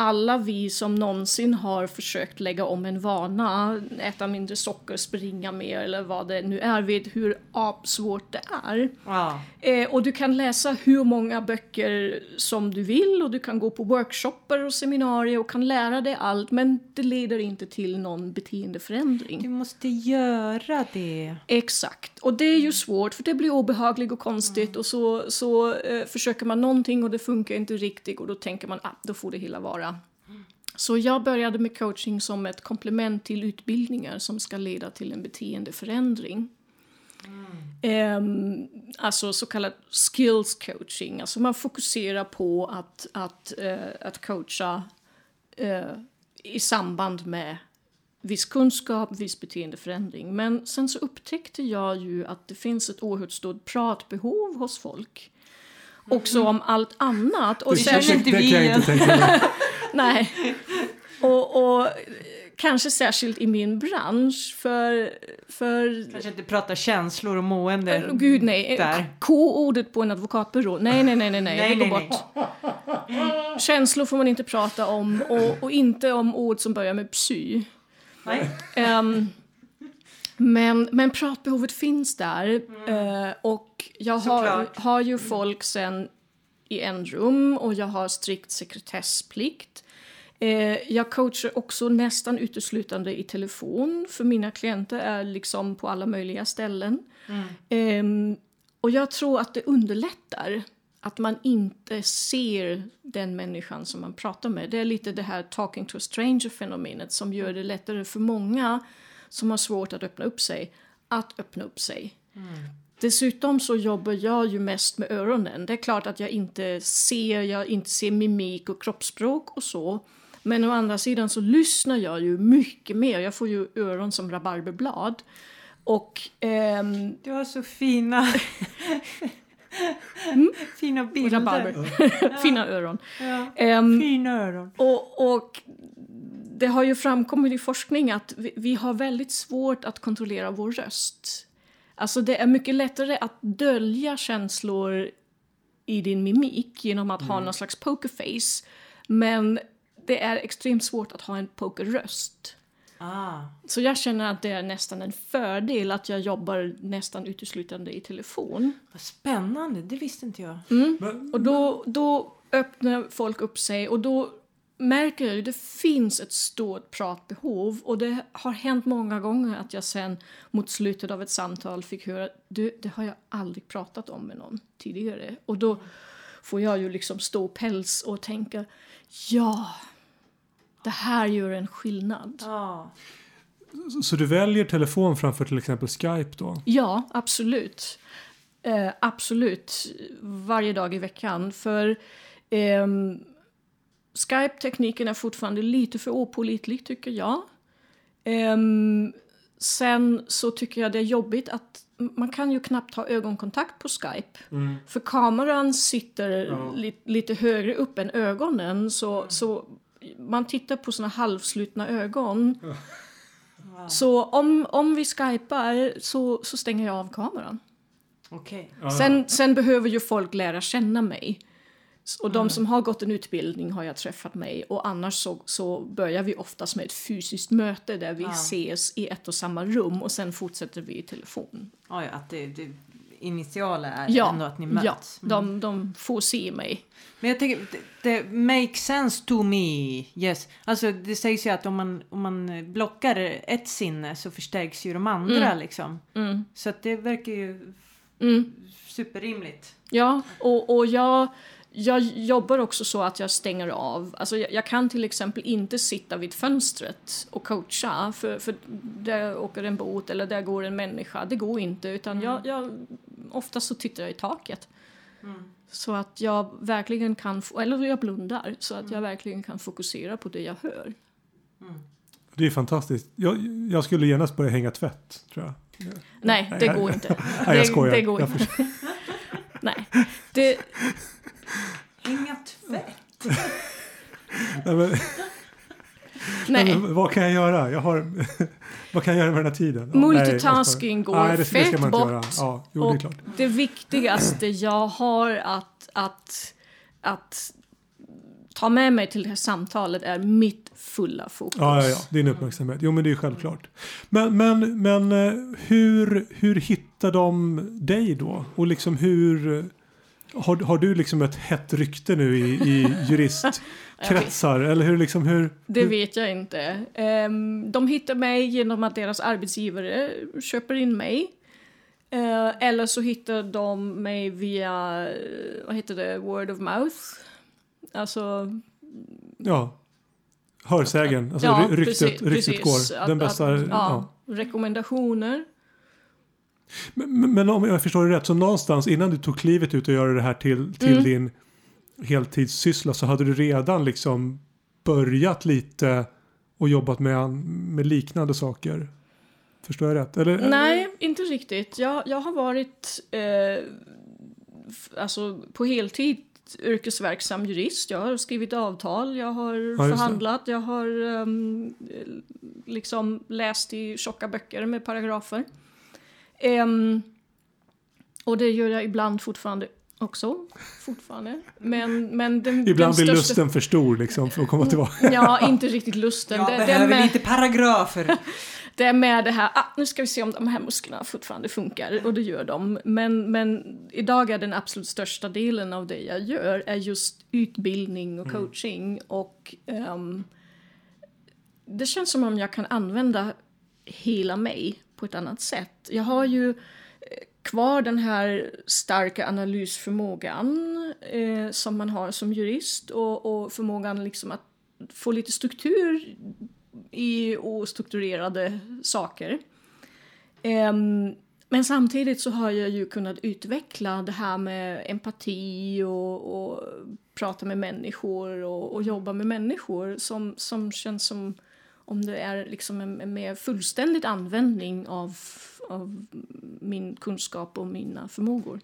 alla vi som någonsin har försökt lägga om en vana, äta mindre socker, springa mer eller vad det nu är, vet hur svårt det är. Wow. Eh, och du kan läsa hur många böcker som du vill och du kan gå på workshopper och seminarier och kan lära dig allt men det leder inte till någon beteendeförändring. Du måste göra det. Exakt. Och det är ju svårt för det blir obehagligt och konstigt mm. och så, så eh, försöker man någonting och det funkar inte riktigt och då tänker man att ah, då får det hela vara så jag började med coaching som ett komplement till utbildningar som ska leda till en beteendeförändring. Mm. Um, alltså så kallad skills coaching. Alltså man fokuserar på att, att, uh, att coacha uh, i samband med viss kunskap, viss beteendeförändring. Men sen så upptäckte jag ju att det finns ett oerhört stort pratbehov hos folk. Också om allt annat. Och det, känner inte vi igen. Nej. Och, och, kanske särskilt i min bransch för... för kanske inte prata känslor och mående. Uh, gud nej. K-ordet på en advokatbyrå. Nej, nej, nej, nej, nej. nej det går bort. Nej. Känslor får man inte prata om och, och, inte om ord som börjar med psy. Nej. Um, men, men pratbehovet finns där mm. uh, och jag har, har ju folk sen i en rum och jag har strikt sekretessplikt. Eh, jag coachar också nästan uteslutande i telefon för mina klienter är liksom på alla möjliga ställen. Mm. Eh, och jag tror att det underlättar att man inte ser den människan som man pratar med. Det är lite det här talking to a stranger-fenomenet som gör det lättare för många som har svårt att öppna upp sig att öppna upp sig. Mm. Dessutom så jobbar jag ju mest med öronen. Det är klart att jag inte ser, jag inte ser mimik och kroppsspråk och så. Men å andra sidan så lyssnar jag ju mycket mer. Jag får ju öron som rabarberblad. Och... Ehm... Du har så fina... mm? Fina bilder. Rabarber. fina öron. Ja. Um, fina öron. Och, och det har ju framkommit i forskning att vi, vi har väldigt svårt att kontrollera vår röst. Alltså det är mycket lättare att dölja känslor i din mimik genom att mm. ha någon slags pokerface. Men det är extremt svårt att ha en pokerröst. Ah. Så jag känner att det är nästan en fördel att jag jobbar nästan uteslutande i telefon. Vad spännande, det visste inte jag. Mm. Men, och då, då öppnar folk upp sig och då märker jag att det finns ett stort pratbehov och det har hänt många gånger att jag sen mot slutet av ett samtal fick höra du, det har jag aldrig pratat om med någon tidigare. Och då får jag ju liksom stå päls och tänka ja, det här gör en skillnad. Ja. Så du väljer telefon framför till exempel Skype då? Ja, absolut. Eh, absolut. Varje dag i veckan. För eh, Skype-tekniken är fortfarande lite för opålitlig tycker jag. Um, sen så tycker jag det är jobbigt att man kan ju knappt ha ögonkontakt på Skype. Mm. För kameran sitter Ja. li, lite högre upp än ögonen. Så, så man tittar på såna halvslutna ögon. Så om, om vi skypar så, så stänger jag av kameran. Okej. Sen, sen behöver ju folk lära känna mig. Och de som har gått en utbildning har jag träffat mig och annars så, så börjar vi oftast med ett fysiskt möte där vi Ja. ses i ett och samma rum och sen fortsätter vi i telefon. Ja, ja, att det, det initiala är Ja, ändå att ni ja möts. Mm. de, de får se mig. Men jag tänker, det, det makes sense to me. Yes. Alltså det sägs ju att om man, om man blockar ett sinne så förstärks ju de andra liksom. Mm. Så att det verkar ju Mm. superrimligt. Ja, och, och jag, jag jobbar också så att jag stänger av. Alltså jag, jag kan till exempel inte sitta vid fönstret och coacha för, för där åker en båt eller där går en människa. Det går inte, utan jag, jag, oftast så tittar jag i taket. Så att jag verkligen kan, få- eller jag blundar, så att jag verkligen kan fokusera på det jag hör. Det är fantastiskt. Jag, jag skulle genast börja hänga tvätt, tror jag. Nej, det går inte. Nej, jag det, skojar. det går Jag inte. Nej, det, Inga tvätt. Nej, men, nej. Men, vad kan jag göra? Jag har, vad kan jag göra med den här tiden? Nej, Multitasking skojar. går nej, det, det fett man inte bort. göra. Ja, jo, det är Och klart. det viktigaste jag har att, att, att ta med mig till det här samtalet är mitt fulla fokus. Ja, ja, ja, din uppmärksamhet. Jo, men det är självklart. Men, men, men eh, hur, hur hittar de dig då? Och liksom hur... Har, har du liksom ett hett rykte nu i, i juristkretsar? Eller hur liksom hur... Det vet jag inte. Ehm, de hittar mig genom att deras arbetsgivare köper in mig. Eh, eller så hittar de mig via, vad heter det, word of mouth. Alltså, Ja. Hörsägen. Alltså Ja, ry- ryktet, precis, ryktet går. Att- Den bästa... att- ja. ja, rekommendationer. Men, men om jag förstår det rätt så någonstans innan du tog klivet ut och göra det här till, till Mm. din heltidssyssla så hade du redan liksom börjat lite och jobbat med, med liknande saker. Förstår jag rätt? Eller, Nej, inte riktigt. Jag, jag har varit eh, alltså på heltid yrkesverksam jurist. Jag har skrivit avtal, jag har det. förhandlat, jag har ehm, liksom läst i tjocka böcker med paragrafer. Ehm, och det gör jag ibland fortfarande också. Fortfarande. Men, men den, Ibland den blir största... lusten för stor liksom för att komma tillbaka. Ja, inte riktigt lusten. Jag det, det, är behöver med, lite paragrafer. det är med det här, ah, nu ska vi se om de här musklerna fortfarande funkar. Och det gör de. Men, men idag är den absolut största delen av det jag gör är just utbildning och coaching. Och ehm, det känns som om jag kan använda hela mig på ett annat sätt. Jag har ju eh, kvar den här starka analysförmågan eh, som man har som jurist och, och förmågan liksom att få lite struktur i ostrukturerade saker. Eh, men samtidigt så har jag ju kunnat utveckla det här med empati och, och prata med människor och, och jobba med människor som, som känns som om det är liksom en, en mer fullständig användning av, av min kunskap och mina förmågor.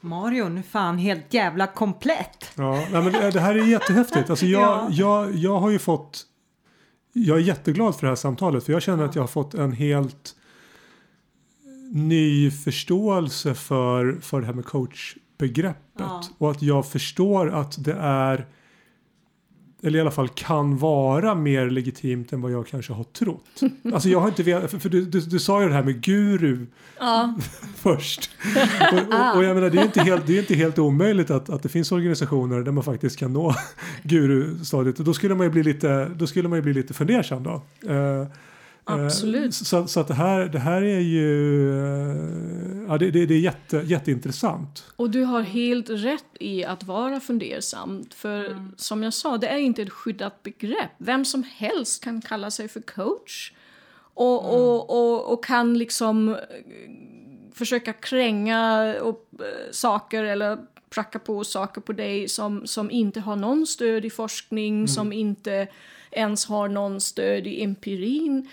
Mario, nu fan helt jävla komplett. Ja, nej, men det, det här är jättehäftigt. Alltså jag, Ja. jag, jag har ju fått... Jag är jätteglad för det här samtalet för jag känner att jag har fått en helt ny förståelse för, för det här med coachbegreppet. Ja. Och att jag förstår att det är eller i alla fall kan vara mer legitimt än vad jag kanske har trott. Alltså jag har inte vetat, för, för du, du, du sa ju det här med guru Ja, först. Och, och, och jag menar det är inte helt, det är inte helt omöjligt att, att det finns organisationer där man faktiskt kan nå guru-stadiet. Och då skulle man ju bli lite, då skulle man ju bli lite fundersam då. Eh, Absolut. Så, så att det här, det här är ju, eh, ja det, det, det är jätte, jätteintressant. och du har helt rätt i att vara fundersam. För som jag sa, det är inte ett skyddat begrepp. Vem som helst kan kalla sig för coach. Och, och, och, och kan liksom eh, försöka kränga och, eh, saker eller pracka på saker på dig som, som inte har någon stöd i forskning, som inte ens har någon stöd i empirin.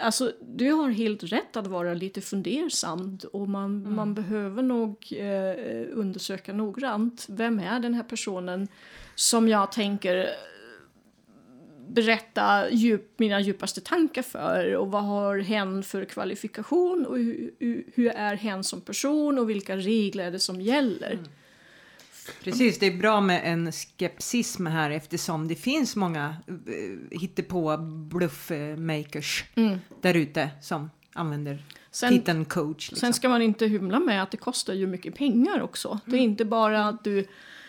Alltså, du har helt rätt att vara lite fundersam och man, Mm. man behöver nog eh, undersöka noggrant. Vem är den här personen som jag tänker eh, berätta djup, mina djupaste tankar för och vad har hen för kvalifikation och hur, hur, hur är hen som person och vilka regler är det som gäller. Precis, det är bra med en skepsism här eftersom det finns många uh, hittepå bluffmakers där ute som använder Sen- titeln coach. Liksom. Sen ska man inte hymla med att det kostar ju mycket pengar också. Det är Mm. inte bara att du,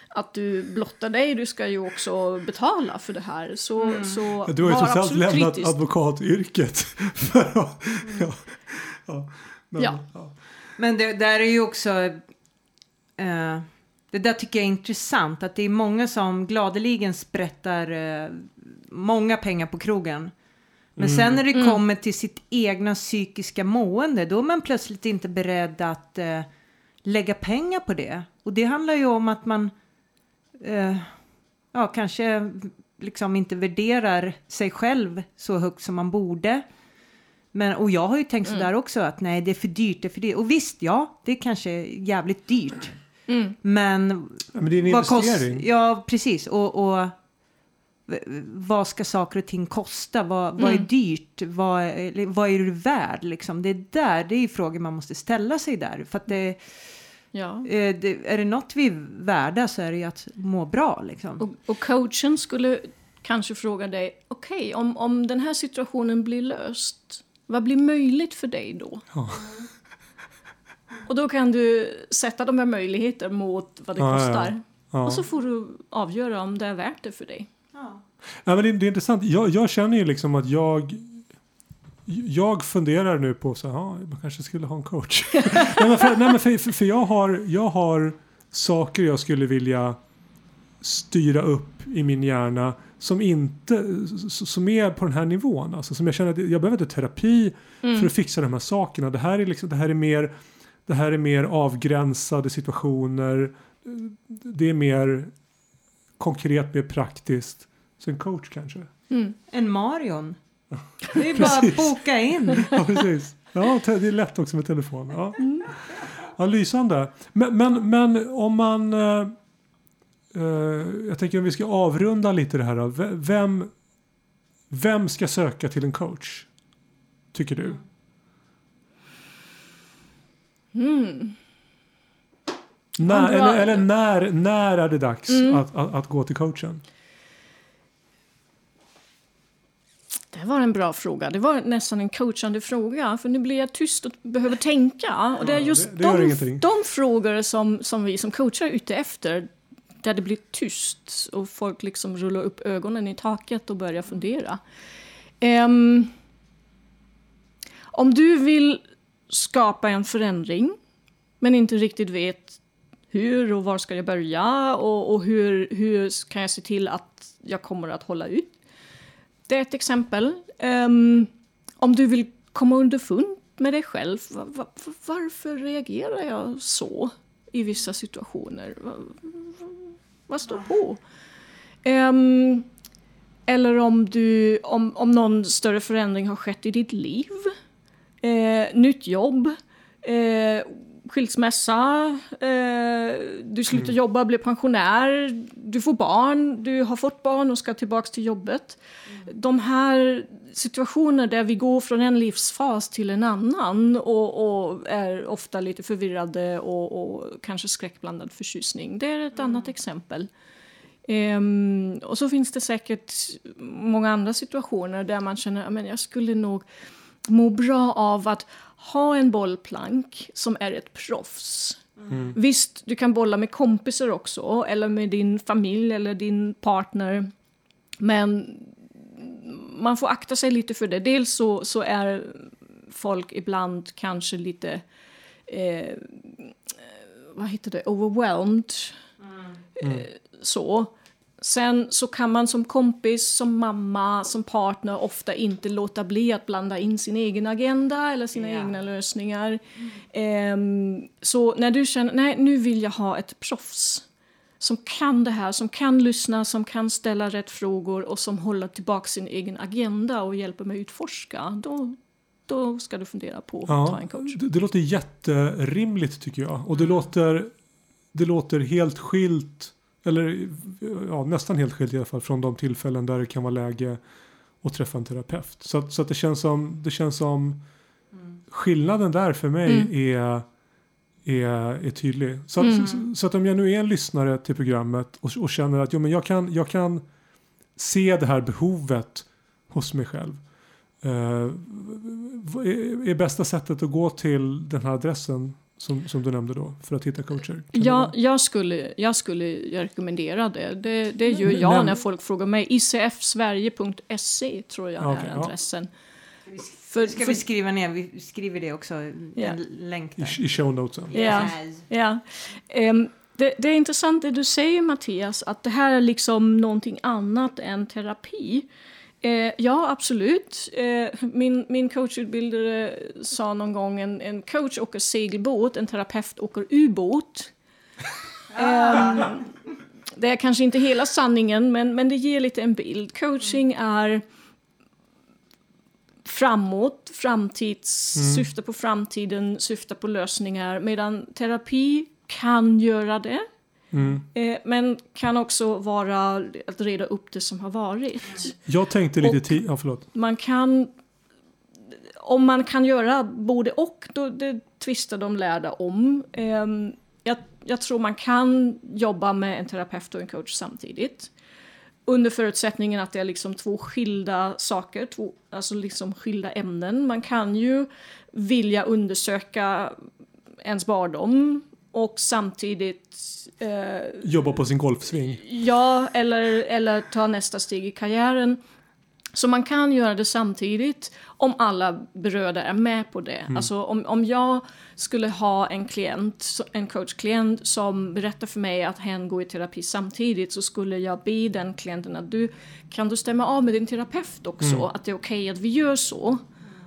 att du blottar dig, du ska ju också betala för det här. Så, Mm. så Du har ju trots allt absolut lämnat kritisk. advokatyrket. För att, ja, ja, men, Ja. ja. Men det där är ju också... eh, det där tycker jag är intressant. Att det är många som gladeligen sprättar eh, många pengar på krogen. Men sen när det Mm. kommer till sitt egna psykiska mående. Då är man plötsligt inte beredd att eh, lägga pengar på det. Och det handlar ju om att man... Eh, ja, kanske liksom inte värderar sig själv så högt som man borde. Men, och jag har ju tänkt sådär också att nej det är för dyrt, det är för dyrt. Och visst, ja, det kanske är jävligt dyrt. Men, Ja, men det är en vad kost- investering. Ja, precis. Och, och vad ska saker och ting kosta? Vad, vad är dyrt? Vad, vad är du värd? Liksom? Det är där, det är frågor man måste ställa sig där. För att det, Ja. eh, det, är det något vi är värda så är det ju att må bra. Liksom. Och, och coachen skulle kanske fråga dig, okej, om, om den här situationen blir löst, vad blir möjligt för dig då? Ja. Och då kan du sätta de här möjligheter mot vad det Ja, ja, ja. kostar. Ja. Och så får du avgöra om det är värt det för dig. Ja. Ja, men det, det är intressant. Jag, jag känner ju liksom att jag jag funderar nu på så här, ja, man kanske skulle ha en coach. nej, men för, nej, men för, för, jag, har, jag har saker jag skulle vilja styra upp i min hjärna som inte som är på den här nivån. Alltså, som jag känner att jag behöver inte terapi för att fixa de här sakerna. Det här är, liksom, det här är, mer, det här är mer avgränsade situationer. Det är mer konkret, mer praktiskt. Så en coach kanske. En Marion. Det är bara att boka in. Ja, precis. Ja, det är lätt också med telefon. Ja, ja lysande. Men, men, men om man... Eh, eh, jag tänker om vi ska avrunda lite det här. Då. Vem, vem ska söka till en coach? Tycker du? När, Andra- eller eller när, när är det dags att, att, att gå till coachen? Det var en bra fråga. Det var nästan en coachande fråga. För nu blir jag tyst och behöver tänka. Och det är Ja, just det- det de, de frågor som, som vi som coachar är ute efter. Där det blir tyst och folk liksom rullar upp ögonen i taket och börjar fundera. Ehm, om du vill skapa en förändring men inte riktigt vet hur och var ska jag börja och, och hur, hur kan jag se till att jag kommer att hålla ut. Det är ett exempel. Um, om du vill komma underfund med dig själv, var, var, varför reagerar jag så i vissa situationer? Vad står på? Um, eller om, du, om, om någon större förändring har skett i ditt liv. Eh, nytt jobb. Eh, skilsmässa. Eh, du slutar jobba, blir pensionär. Du får barn. Du har fått barn och ska tillbaka till jobbet. De här situationer där vi går från en livsfas till en annan och, och är ofta lite förvirrade och, och kanske skräckblandad förtjusning. Det är ett annat exempel. Ehm, och så finns det säkert många andra situationer där man känner att jag skulle nog må bra av att ha en bollplank som är ett proffs. Visst, du kan bolla med kompisar också, eller med din familj eller din partner. Men man får akta sig lite för det. Dels så, så är folk ibland kanske lite... Eh, vad heter det? Overwhelmed. Eh, så. Sen så kan man som kompis, som mamma, som partner ofta inte låta bli att blanda in sin egen agenda eller sina Ja. egna lösningar. Ehm, så när du känner, nej nu vill jag ha ett proffs som kan det här, som kan lyssna, som kan ställa rätt frågor och som håller tillbaka sin egen agenda och hjälper mig utforska, då, då ska du fundera på att ta Ja, en coach. det, det låter jätterimligt tycker jag. Och det låter, det låter helt skilt, eller ja, nästan helt skilt i alla fall, från de tillfällen där det kan vara läge att träffa en terapeut. Så, att- så att det känns som, det känns som skillnaden där för mig Mm. är, är, är tydlig. Så att, Mm. så, så att om jag nu är en lyssnare till programmet och, och känner att jo, men jag, kan, jag kan se det här behovet hos mig själv. Vad är, är bästa sättet att gå till den här adressen som, som du nämnde då för att hitta coacher? Kan det Ja, jag skulle, jag skulle rekommendera det. Det, det gör jag men- när folk frågar mig. icfsverige.se tror jag Okej, är ja. adressen. För, Ska för, vi skriva ner, vi skriver det också, Ja. en länk där. I, I show notesen. Ja. Ja. Det, det är intressant det du säger Mattias, att det här är liksom någonting annat än terapi. Eh, ja, absolut. Eh, min, min coachutbildare sa någon gång en, en coach åker segelbåt, en terapeut åker ubåt. Ehm, det är kanske inte hela sanningen, men, men det ger lite en bild. Coaching är framåt, framtids, syftar på framtiden, syftar på lösningar. Medan terapi kan göra det. Mm. Eh, men kan också vara att reda upp det som har varit. Jag tänkte lite Och- tid, ja förlåt. Man kan... Om man kan göra både och, då det tvistar de lärda om. Ehm, jag, jag tror man kan jobba med en terapeut och en coach samtidigt. Under förutsättningen att det är liksom två skilda saker, två, alltså liksom skilda ämnen. Man kan ju vilja undersöka ens barndom och samtidigt eh, Jobba på sin golfsving. Ja, eller, eller ta nästa steg i karriären. Så man kan göra det samtidigt om alla berörda är med på det. Alltså om, om jag skulle ha en klient, en coachklient som berättar för mig att hen går i terapi samtidigt så skulle jag be den klienten att du kan du stämma av med din terapeut också, att det är okej att vi gör så.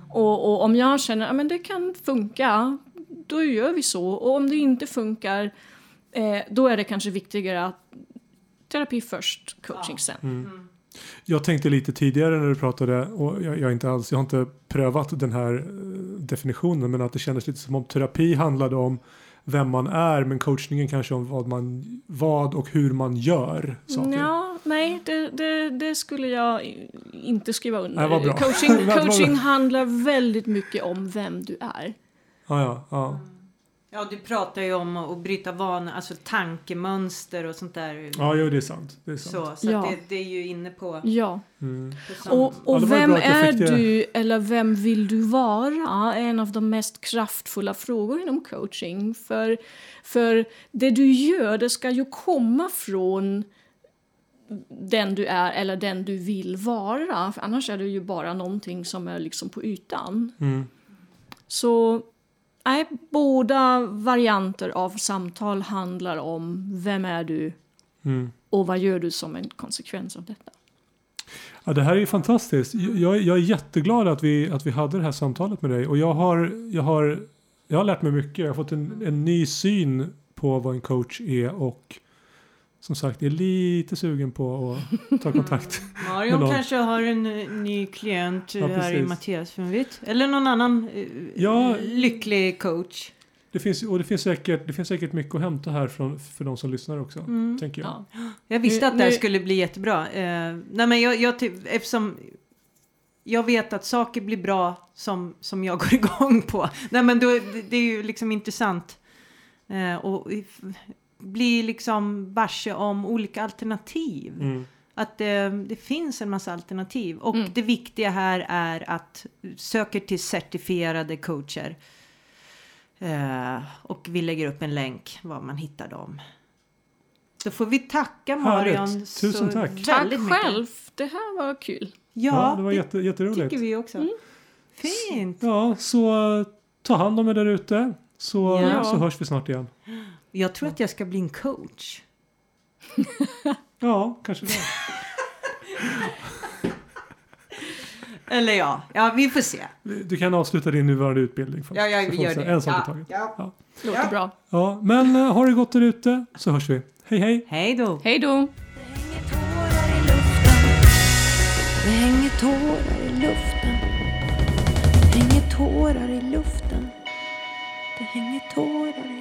Och, och om jag känner att det kan funka, då gör vi så. Och om det inte funkar, eh, då är det kanske viktigare att terapi först, coaching sen. Jag tänkte lite tidigare när du pratade, och jag, jag, är inte alls, jag har inte prövat den här eh, definitionen, men att det kändes lite som om terapi handlade om vem man är, men coachningen kanske om vad, man, vad och hur man gör saker. Ja, nej, det, det, det skulle jag inte skriva under. Nej. Coaching, coaching handlar väldigt mycket om vem du är. Ja, ja, ja. Ja, du pratar ju om att bryta vanor, alltså tankemönster och sånt där. ja jo, det är sant. Det är sant. Så, så Ja. att det, det är ju inne på, Ja. Mm. på. Och, Ja, och ju vem är du eller vem vill du vara är en av de mest kraftfulla frågor inom coaching. För, för det du gör, det ska ju komma från den du är eller den du vill vara. För annars är det ju bara någonting som är liksom på ytan. Mm. Så nej, båda varianter av samtal handlar om vem är du Mm. och vad gör du som en konsekvens av detta. Ja, det här är ju fantastiskt. Jag, jag är jätteglad att vi, att vi hade det här samtalet med dig. Och jag har, jag har, jag har lärt mig mycket. Jag har fått en, en ny syn på vad en coach är. Och som sagt, är lite sugen på att ta kontakt. med Marion kanske har en eh, ny klient eh, Ja, här i precis. Mattias, vem vet? Eller någon annan eh, Ja. lycklig coach. Det finns, och det finns, säkert, det finns säkert mycket att hämta här från, för de som lyssnar också. Mm. Tänker jag. Ja. Jag visste att det här skulle bli jättebra. Eh, nej men jag, jag typ, eftersom jag vet att saker blir bra som, som jag går igång på. Nej men då, det, det är ju liksom intressant. Eh, och bli liksom varse om olika alternativ. Mm. Att eh, det finns en massa alternativ. Och Mm. det viktiga här är att söka till certifierade coacher. Eh, och vi lägger upp en länk var man hittar dem. Då får vi tacka Marion Härligt. så Tusen tack. Tack mycket. själv, det här var kul. Ja, Ja, det var jätte, jätteroligt. tycker vi också. Fint. Ja, så ta hand om er där ute. Så, Ja. så hörs vi snart igen. Jag tror att jag ska bli en coach. Ja, kanske det. Eller ja, ja vi får se. Du kan avsluta din nuvarande utbildning. först. Ja, jag gör vi se. det. En sak i ja. taget. Ja. Låter Ja. bra. Ja, men uh, har det gott där ute så hörs vi. Hej hej! Hej då. Hej då! Det hänger tårar i luften Det hänger tårar i luften Det hänger tårar i luften. Det hänger tårar i luften.